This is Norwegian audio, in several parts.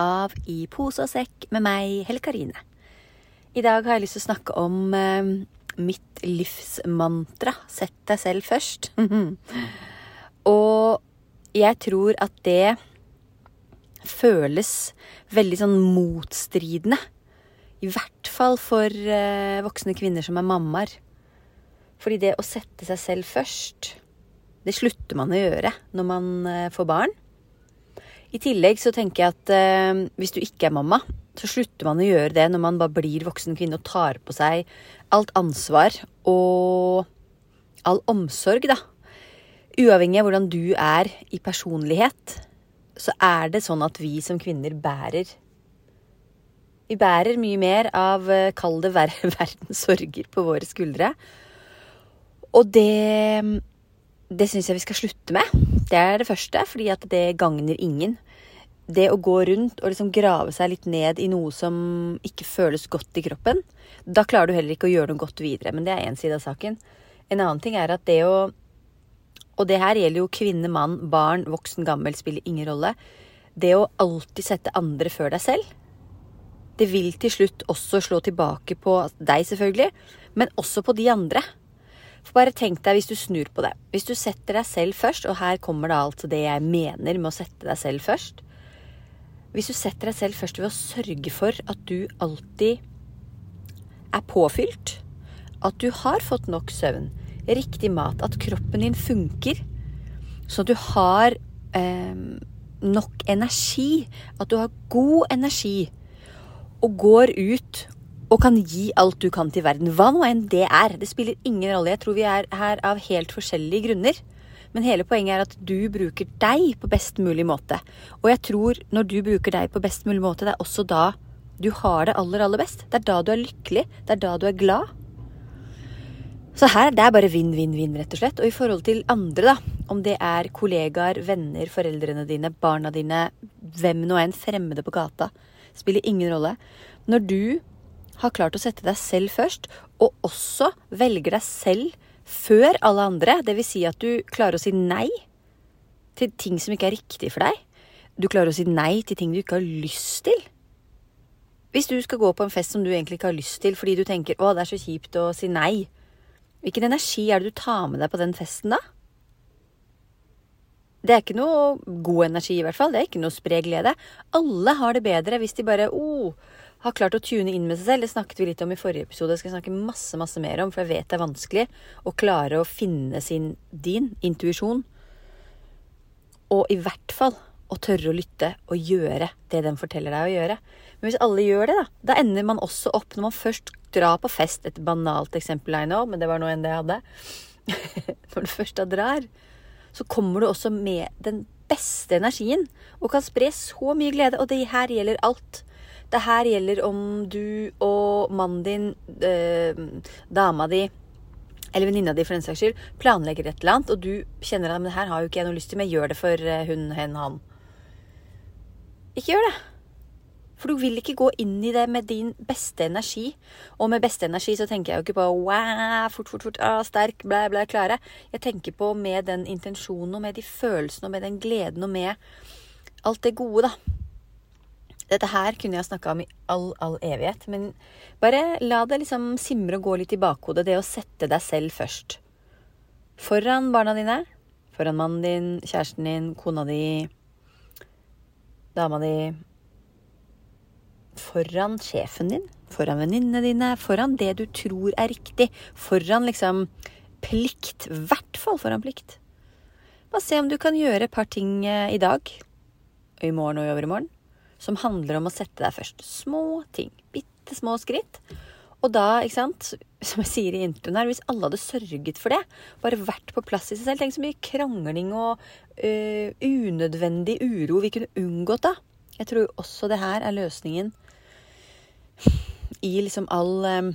av I pose og sekk med meg, Helle Karine. I dag har jeg lyst til å snakke om eh, mitt livsmantra sett deg selv først. og jeg tror at det føles veldig sånn motstridende. I hvert fall for eh, voksne kvinner som er mammaer. Fordi det å sette seg selv først, det slutter man å gjøre når man eh, får barn. I tillegg så tenker jeg at eh, hvis du ikke er mamma, så slutter man å gjøre det når man bare blir voksen kvinne og tar på seg alt ansvar og all omsorg, da. Uavhengig av hvordan du er i personlighet, så er det sånn at vi som kvinner bærer Vi bærer mye mer av, eh, kall det, ver verdens sorger på våre skuldre. Og det det syns jeg vi skal slutte med. Det er det første, fordi at det gagner ingen. Det å gå rundt og liksom grave seg litt ned i noe som ikke føles godt i kroppen, da klarer du heller ikke å gjøre noe godt videre. Men det er én side av saken. En annen ting er at det å Og det her gjelder jo kvinne, mann, barn, voksen, gammel, spiller ingen rolle. Det å alltid sette andre før deg selv, det vil til slutt også slå tilbake på deg, selvfølgelig, men også på de andre. For bare tenk deg hvis du snur på det. Hvis du setter deg selv først, og her kommer da altså det jeg mener med å sette deg selv først. Hvis du setter deg selv først ved å sørge for at du alltid er påfylt, at du har fått nok søvn, riktig mat, at kroppen din funker, så du har eh, nok energi, at du har god energi, og går ut og kan gi alt du kan til verden. Hva nå enn det er. Det spiller ingen rolle. Jeg tror vi er her av helt forskjellige grunner. Men hele poenget er at du bruker deg på best mulig måte. Og jeg tror når du bruker deg på best mulig måte, det er også da du har det aller, aller best. Det er da du er lykkelig. Det er da du er glad. Så her det er bare vinn, vinn, vinn, rett og slett. Og i forhold til andre, da. Om det er kollegaer, venner, foreldrene dine, barna dine, hvem nå enn, fremmede på gata. Spiller ingen rolle. Når du har klart å sette deg selv først, og også velger deg selv før alle andre. Vil si at du klarer å si nei til ting som ikke er riktig for deg. Du klarer å si nei til ting du ikke har lyst til. Hvis du skal gå på en fest som du egentlig ikke har lyst til fordi du tenker 'å, det er så kjipt å si nei', hvilken energi er det du tar med deg på den festen da? Det er ikke noe god energi, i hvert fall. Det er ikke noe spre glede. Alle har det bedre hvis de bare 'Å, oh, har klart å tune inn med seg selv. Det snakket vi litt om i forrige episode. Det skal jeg snakke masse, masse mer om, for jeg vet det er vanskelig å klare å finne sin, din intuisjon. Og i hvert fall å tørre å lytte og gjøre det den forteller deg å gjøre. Men hvis alle gjør det, da, da ender man også opp når man først drar på fest. Et banalt eksempel I know, men det var nå enn det jeg hadde. når du først da drar, så kommer du også med den beste energien og kan spre så mye glede. Og det her gjelder alt. Det her gjelder om du og mannen din, øh, dama di eller venninna di for den saks skyld, planlegger et eller annet, og du kjenner at det her har jo ikke jeg noe lyst til, men jeg gjør det for eh, hun, hen, han. Ikke gjør det. For du vil ikke gå inn i det med din beste energi. Og med beste energi så tenker jeg jo ikke på wow, fort, fort, fort, ah, sterk, blæ, blæ, klare. Jeg tenker på med den intensjonen og med de følelsene og med den gleden og med alt det gode, da. Dette her kunne jeg snakka om i all, all evighet, men bare la det liksom simre og gå litt i bakhodet, det å sette deg selv først. Foran barna dine, foran mannen din, kjæresten din, kona di, dama di Foran sjefen din, foran venninnene dine, foran det du tror er riktig. Foran liksom plikt. I hvert fall foran plikt. Bare se om du kan gjøre et par ting eh, i dag, i morgen og i overmorgen som handler om å sette deg først. Små ting. Bitte små skritt. Og da, ikke sant, som jeg sier i introen her, hvis alle hadde sørget for det, bare vært på plass i seg selv Tenk så mye krangling og uh, unødvendig uro vi kunne unngått da. Jeg tror også det her er løsningen i liksom all, eh,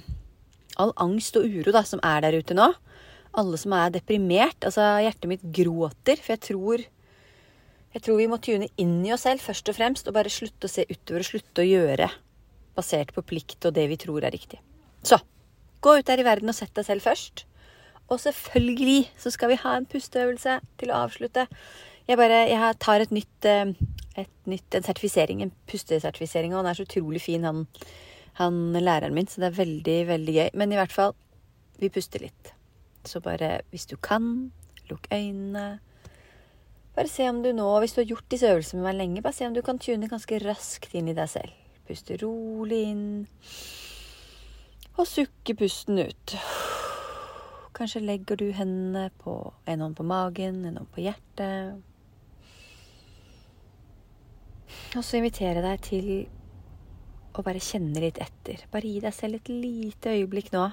all angst og uro da, som er der ute nå. Alle som er deprimert. Altså, hjertet mitt gråter, for jeg tror jeg tror vi må tune inn i oss selv først og fremst, og bare slutte å se utover og slutte å gjøre basert på plikt og det vi tror er riktig. Så gå ut der i verden og sett deg selv først. Og selvfølgelig så skal vi ha en pusteøvelse til å avslutte. Jeg bare jeg tar et nytt, eh, et nytt en sertifisering, en pustesertifisering, og han er så utrolig fin, han, han læreren min, så det er veldig, veldig gøy. Men i hvert fall, vi puster litt. Så bare, hvis du kan, lukk øynene. Bare se om du nå, hvis du har gjort disse øvelsene med meg lenge, bare se om du kan tune ganske raskt inn i deg selv. Puste rolig inn. Og sukke pusten ut. Kanskje legger du hendene på en hånd på magen, en hånd på hjertet. Og så invitere deg til å bare kjenne litt etter. Bare gi deg selv et lite øyeblikk nå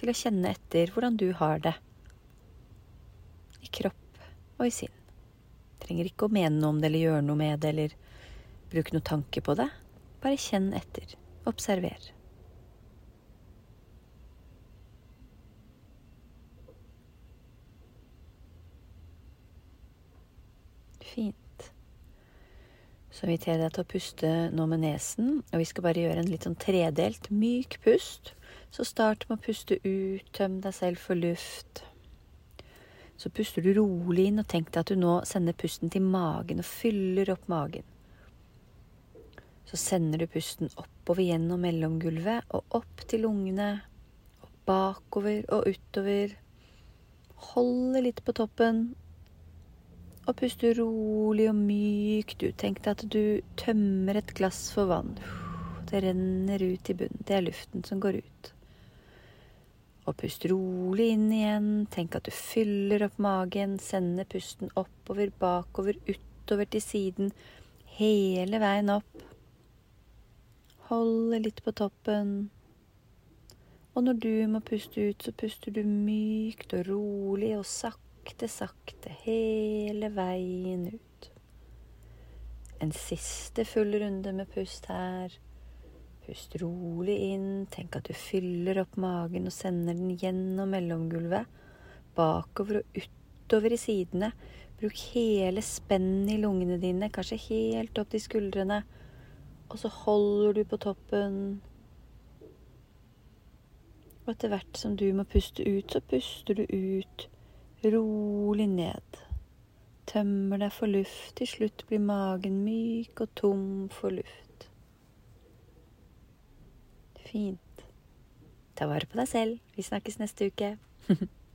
til å kjenne etter hvordan du har det. I kropp og i sinn. Trenger ikke å mene noe om det eller gjøre noe med det eller bruke noe tanke på det. Bare kjenn etter. Observer. Fint. Så inviterer jeg deg til å puste nå med nesen, og vi skal bare gjøre en litt sånn tredelt, myk pust. Så start med å puste ut, tøm deg selv for luft. Så puster du rolig inn og tenk deg at du nå sender pusten til magen og fyller opp magen. Så sender du pusten oppover gjennom mellomgulvet og opp til lungene. Og bakover og utover. Holder litt på toppen. Og puster rolig og mykt ut. Tenk deg at du tømmer et glass for vann. Det renner ut i bunnen. Det er luften som går ut. Og pust rolig inn igjen. Tenk at du fyller opp magen. Sender pusten oppover, bakover, utover til siden. Hele veien opp. Holder litt på toppen. Og når du må puste ut, så puster du mykt og rolig og sakte, sakte hele veien ut. En siste full runde med pust her. Pust rolig inn. Tenk at du fyller opp magen og sender den gjennom mellomgulvet. Bakover og utover i sidene. Bruk hele spennet i lungene dine, kanskje helt opp til skuldrene. Og så holder du på toppen. Og etter hvert som du må puste ut, så puster du ut rolig ned. Tømmer deg for luft. Til slutt blir magen myk og tom for luft. Fint. Ta vare på deg selv. Vi snakkes neste uke.